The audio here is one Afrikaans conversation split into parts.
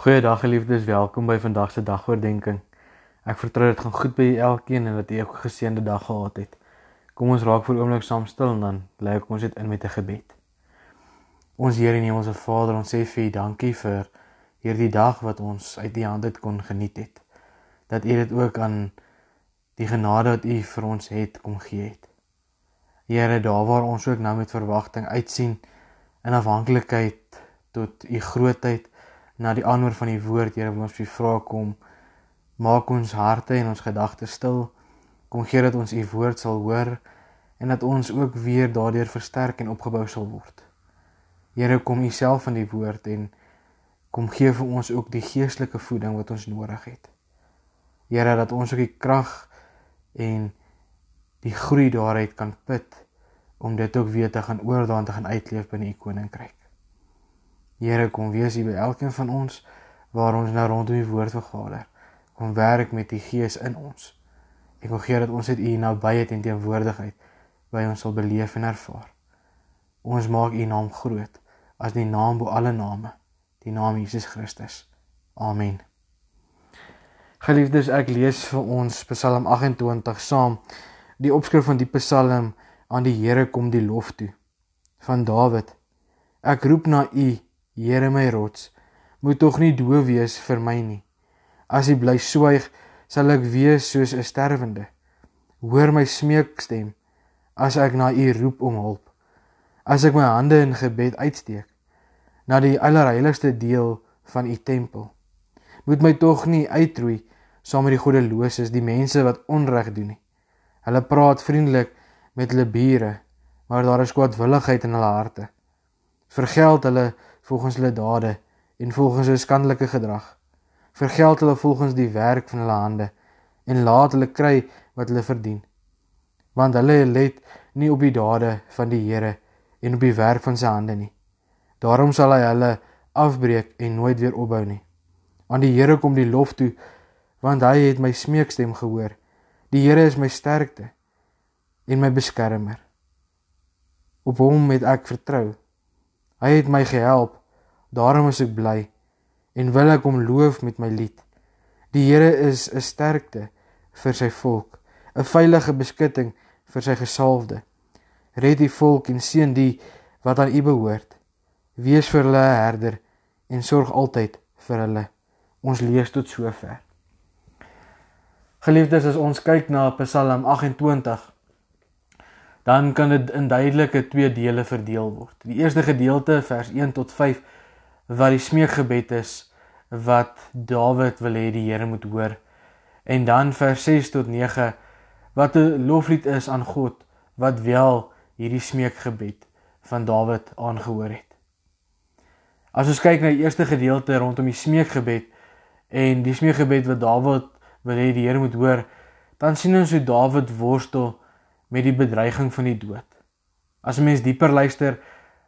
Goeiedag geliefdes, welkom by vandag se dagoordenking. Ek vertrou dit gaan goed by elkeen en dat julle 'n geseënde dag gehad het. Kom ons raak vir oomblik saam stil en dan lê ek ons dit in met 'n gebed. Ons Here en Hemelse Vader, ons sê vir U dankie vir hierdie dag wat ons uit U hand uit kon geniet het. Dat U dit ook aan die genade wat U vir ons het kom gee het. Here, daar waar ons ook nou met verwagting uitsien in afhanklikheid tot U grootheid na die antwoord van die woord, Here, wil ons vir vra kom maak ons harte en ons gedagtes stil. Kom gee dat ons u woord sal hoor en dat ons ook weer daardeur versterk en opgebou sal word. Here, kom u self in die woord en kom gee vir ons ook die geestelike voeding wat ons nodig het. Here, dat ons ook die krag en die groei daaruit kan put om dit ook weer te gaan oordaan te gaan uitleef binne u koninkryk. Here kom wees hier by elkeen van ons waar ons nou rondom die woord vergader. Kom werk met die gees in ons. Ek wil gee dat ons dit u nabyheid en teenwoordigheid by ons sal beleef en ervaar. Ons maak u naam groot as die naam bo alle name, die naam Jesus Christus. Amen. Geliefdes, ek lees vir ons Psalm 28 saam. Die opskrif van die Psalm aan die Here kom die lof toe van Dawid. Ek roep na u Here my rots, moet tog nie doof wees vir my nie. As U bly swyg, sal ek wees soos 'n sterwende. Hoor my smeekstem as ek na U roep om hulp. As ek my hande in gebed uitsteek na die allerheiligste deel van U tempel. Moet my tog nie uitroei saam met die goddeloses, die mense wat onreg doen nie. Hulle praat vriendelik met hulle bure, maar daar is kwaadwilligheid in hulle harte. Vergeld hulle volgens hulle dade en volgens hulle skandelike gedrag. Vergeld hulle volgens die werk van hulle hande en laat hulle kry wat hulle verdien. Want hulle let nie op die dade van die Here en op die werk van sy hande nie. Daarom sal hy hulle afbreek en nooit weer opbou nie. Aan die Here kom die lof toe want hy het my smeekstem gehoor. Die Here is my sterkte en my beskermer. Op hom het ek vertrou. Hy het my gehelp Daarom is ek bly en wil ek hom loof met my lied. Die Here is 'n sterkte vir sy volk, 'n veilige beskutting vir sy gesalfde. Red die volk en seën die wat aan U behoort. Wees vir hulle herder en sorg altyd vir hulle. Ons lees tot sover. Geliefdes, as ons kyk na Psalm 28, dan kan dit in duidelike twee dele verdeel word. Die eerste gedeelte vers 1 tot wat die smeekgebed is wat Dawid wil hê die Here moet hoor. En dan vers 6 tot 9 wat 'n loflied is aan God wat wel hierdie smeekgebed van Dawid aangehoor het. As ons kyk na die eerste gedeelte rondom die smeekgebed en die smeekgebed wat Dawid wil hê die Here moet hoor, dan sien ons hoe Dawid worstel met die bedreiging van die dood. As 'n mens dieper luister,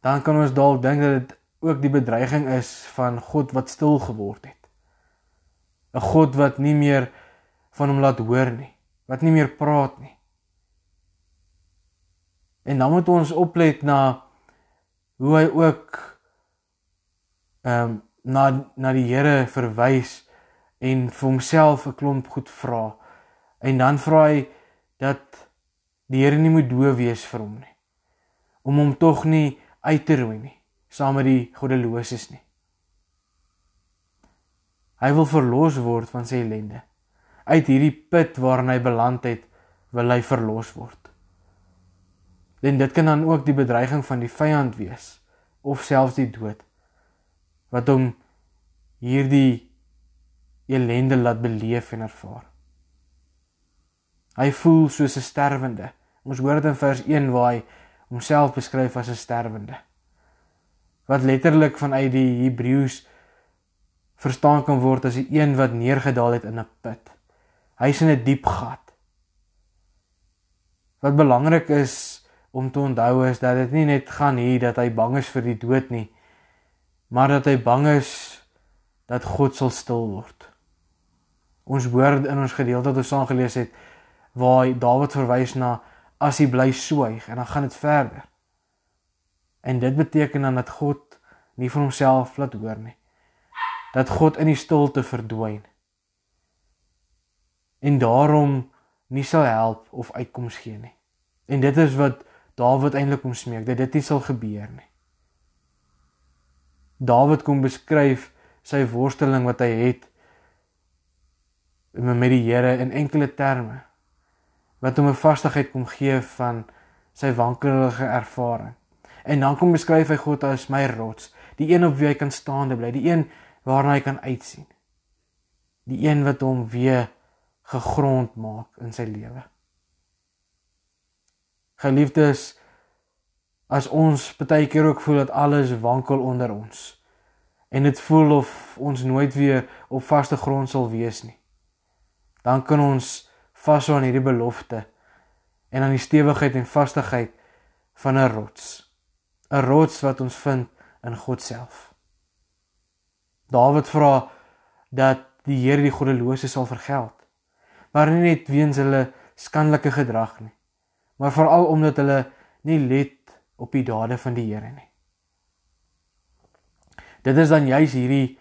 dan kan ons dalk dink dat dit ook die bedreiging is van God wat stil geword het. 'n God wat nie meer van hom laat hoor nie, wat nie meer praat nie. En dan moet ons oplet na hoe hy ook ehm um, na na die Here verwys en vir homself 'n klomp goed vra. En dan vra hy dat die Here nie moet doof wees vir hom nie. Om hom tog nie uit te roei nie saam met die goddeloses nie. Hy wil verlos word van sy ellende. Uit hierdie put waarin hy beland het, wil hy verlos word. En dit kan dan ook die bedreiging van die vyand wees of selfs die dood wat hom hierdie ellende laat beleef en ervaar. Hy voel soos 'n sterwende. Ons hoor dit in vers 1 waar hy homself beskryf as 'n sterwende wat letterlik vanuit die Hebreëus verstaan kan word as die een wat neergedaal het in 'n put. Hy's in 'n diep gat. Wat belangrik is om te onthou is dat dit nie net gaan hier dat hy bang is vir die dood nie, maar dat hy bang is dat God sal stil word. Ons hoor in ons gedeelte wat ons saam gelees het waar Dawid verwys na as hy bly swyg en dan gaan dit verder. En dit beteken dan dat God nie van homself laat hoor nie. dat God in die stilte verdwyn. En daarom nie sal help of uitkoms gee nie. En dit is wat Dawid eintlik kom smeek dat dit nie sal gebeur nie. Dawid kom beskryf sy worsteling wat hy het met die Here in enkele terme wat hom 'n vastigheid kom gee van sy wankelige ervaring. En dan kom beskryf hy God as my rots, die een op wie hy kan staande bly, die een waarna hy kan uitsien. Die een wat hom weer gegrond maak in sy lewe. Geliefdes, as ons baie keer ook voel dat alles wankel onder ons en dit voel of ons nooit weer op vaste grond sal wees nie. Dan kan ons vashou aan hierdie belofte en aan die stewigheid en vastigheid van 'n rots. 'n Rots wat ons vind in God self. Dawid vra dat die Here die goddelose sal vergeld. Maar nie net weens hulle skandelike gedrag nie, maar veral omdat hulle nie let op die dade van die Here nie. Dit is dan juis hierdie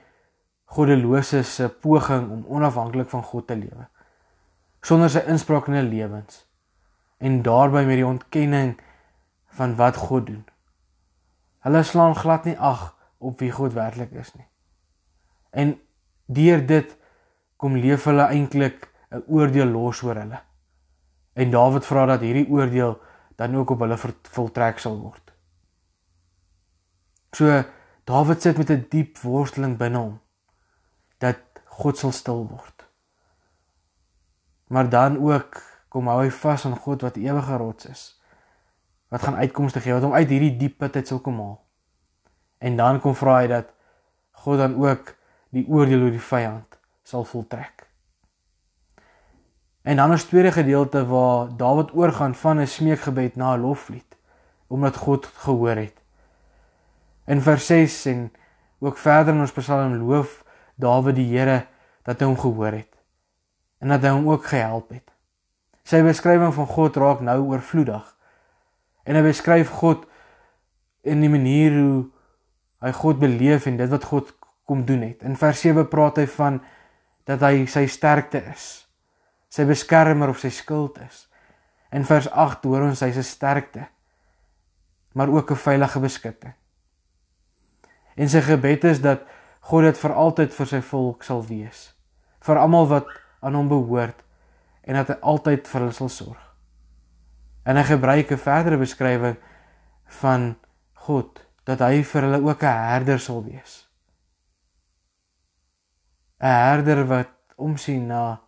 goddelose se poging om onafhanklik van God te lewe sonder sy inspraak in hulle lewens en daarbey met die ontkenning van wat God doen. Hulle slaan glad nie ag op wie God werklik is nie. En deur dit kom leef hulle eintlik 'n oordeel los oor hulle. En Dawid vra dat hierdie oordeel dan ook op hulle voltrek sal word. So Dawid sit met 'n diep worsteling binne hom dat God sal stil word maar dan ook kom hou hy vas aan God wat ewige rots is wat gaan uitkomste gee wat hom uit hierdie diep put uit sal kom haal. En dan kom vra hy dat God dan ook die oordeel oor die vyand sal voltrek. En dan 'n tweede gedeelte waar Dawid oorgaan van 'n smeekgebed na 'n loflied omdat God gehoor het. In vers 6 en ook verder in ons psalm loof Dawid die Here dat hy hom gehoor het en dat hy hom ook gehelp het. Sy beskrywing van God raak nou oorvloedig. En hy beskryf God in die manier hoe hy God beleef en dit wat God kom doen het. In vers 7 praat hy van dat hy sy sterkte is. Sy beskermer of sy skild is. In vers 8 hoor ons hy se sterkte maar ook 'n veilige beskutting. En sy gebed is dat God dit vir altyd vir sy volk sal wees. Vir almal wat aan hom behoort en dat hy altyd vir hulle sal sorg. En hy gebruik 'n verdere beskrywing van God dat hy vir hulle ook 'n herder sal wees. 'n Herder wat omsien na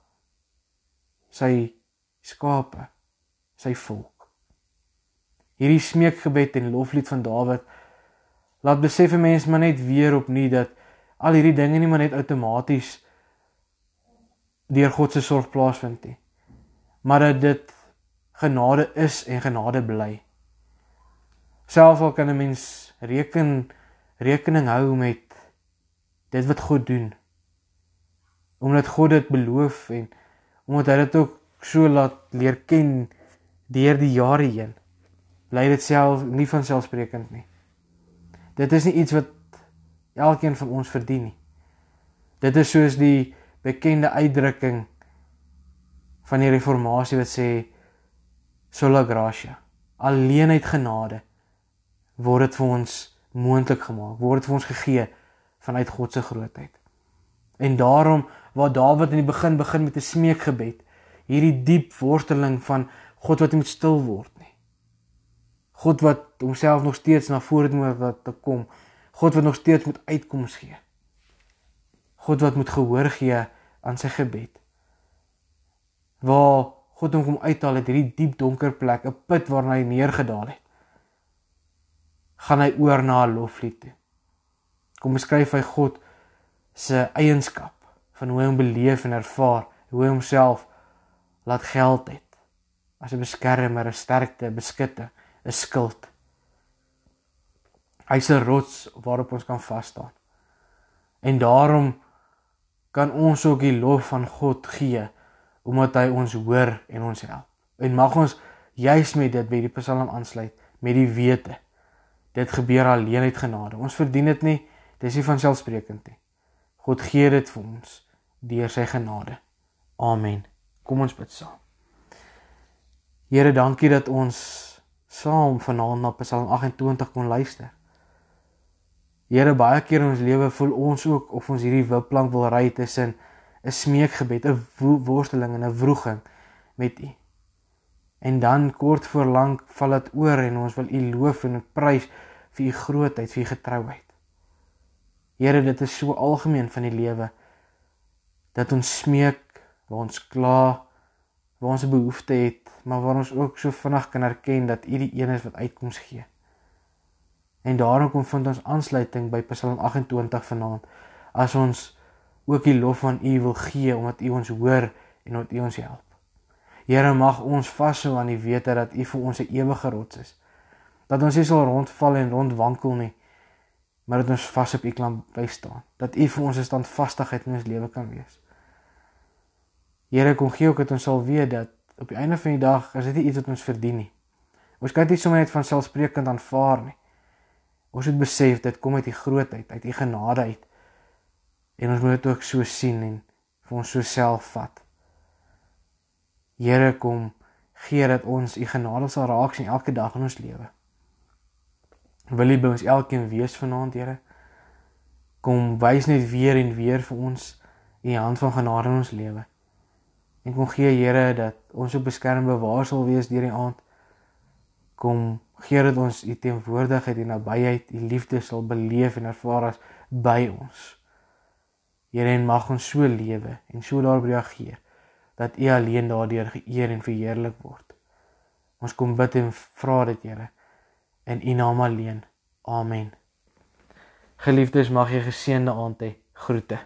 sy skape, sy volk. Hierdie smeekgebed en loflied van Dawid laat besef 'n mens maar net weer opnuut dat al hierdie dinge nie maar net outomaties deur God se sorg plaasvind nie. Maar dat dit genade is en genade bly. Selfs al kan 'n mens reken rekening hou met dit wat God doen. Omdat God dit beloof en omdat hy dit ook so laat leer ken deur die jare heen. Bly dit self nie van selfsprekend nie. Dit is nie iets wat elkeen van ons verdien nie. Dit is soos die bekende uitdrukking van die reformatie wat sê sola gratia alleen uit genade word dit vir ons moontlik gemaak word dit vir ons gegee vanuit God se grootheid. En daarom waar Dawid in die begin begin met 'n smeekgebed hierdie diep worsteling van God wat moet stil word nie. God wat homself nog steeds na vore moet wat te kom. God wat nog steeds moet uitkoms gee. God wat moet gehoor gee aan sy gebed. Waar God hom kom uithaal uit hierdie diep donker plek, 'n put waarna hy neergedaal het. Gaan hy oor na 'n loflied toe. Kom beskryf hy God se eienskap van hoe hy hom beleef en ervaar, hoe hy homself laat geld het as 'n beskermer, 'n sterkte, 'n beskutter, 'n skild. Hy's 'n rots waarop ons kan vas staan. En daarom kan ons ook die lof van God gee omdat hy ons hoor en ons help. En mag ons juis met dit by die Psalm aansluit met die wete dit gebeur alleen uit genade. Ons verdien dit nie, dis nie van selfsprekend nie. God gee dit vir ons deur sy genade. Amen. Kom ons bid saam. Here, dankie dat ons saam vanaand na Psalm 28 kon luister. Here, baie keer in ons lewe voel ons ook of ons hierdie wipplank wil ry tussen 'n smeekgebed, 'n worsteling en 'n wroging met U. En dan kort voor lank val dit oor en ons wil U loof en prys vir U grootheid, vir U getrouheid. Here, dit is so algemeen van die lewe dat ons smeek, waar ons kla, waar ons 'n behoefte het, maar waar ons ook so vinnig kan erken dat U die een is wat uitkoms gee. En daarom kom vind ons aansluiting by Psalm 28 vanaand as ons ook die lof aan U wil gee omdat U ons hoor en omdat U ons help. Here mag ons vashou aan die wete dat U vir ons 'n ewige rots is. Dat ons nie sal rondval en rondwankel nie, maar dat ons vas op U kan bly staan. Dat U vir ons 'n standvastigheid in ons lewe kan wees. Here kom gee ook dat ons sal weet dat op die einde van die dag is dit nie iets wat ons verdien nie. Ons kan dit sommer net van selfsprekend aanvaar nie. Ons moet besef dit kom uit U grootheid, uit U genade uit. En ons moet dit ook so sien en vir ons so self vat. Here kom gee dat ons U genade sal raak sien elke dag in ons lewe. Wil U by ons elkeen wees vanaand, Here? Kom wys net weer en weer vir ons U hand van genade in ons lewe. En kom gee Here dat ons op beskerm bewaar sal wees deur die aand. Kom gee dat ons U teenwoordigheid en nabyheid, U liefde sal beleef en ervaar as by ons. Here en mag ons so lewe en so daarop reageer dat U alleen daardeur geëer en verheerlik word. Ons kom bid en vra dit, Here in U naam alleen. Amen. Geliefdes, mag jy geseënde aand hê. Groete.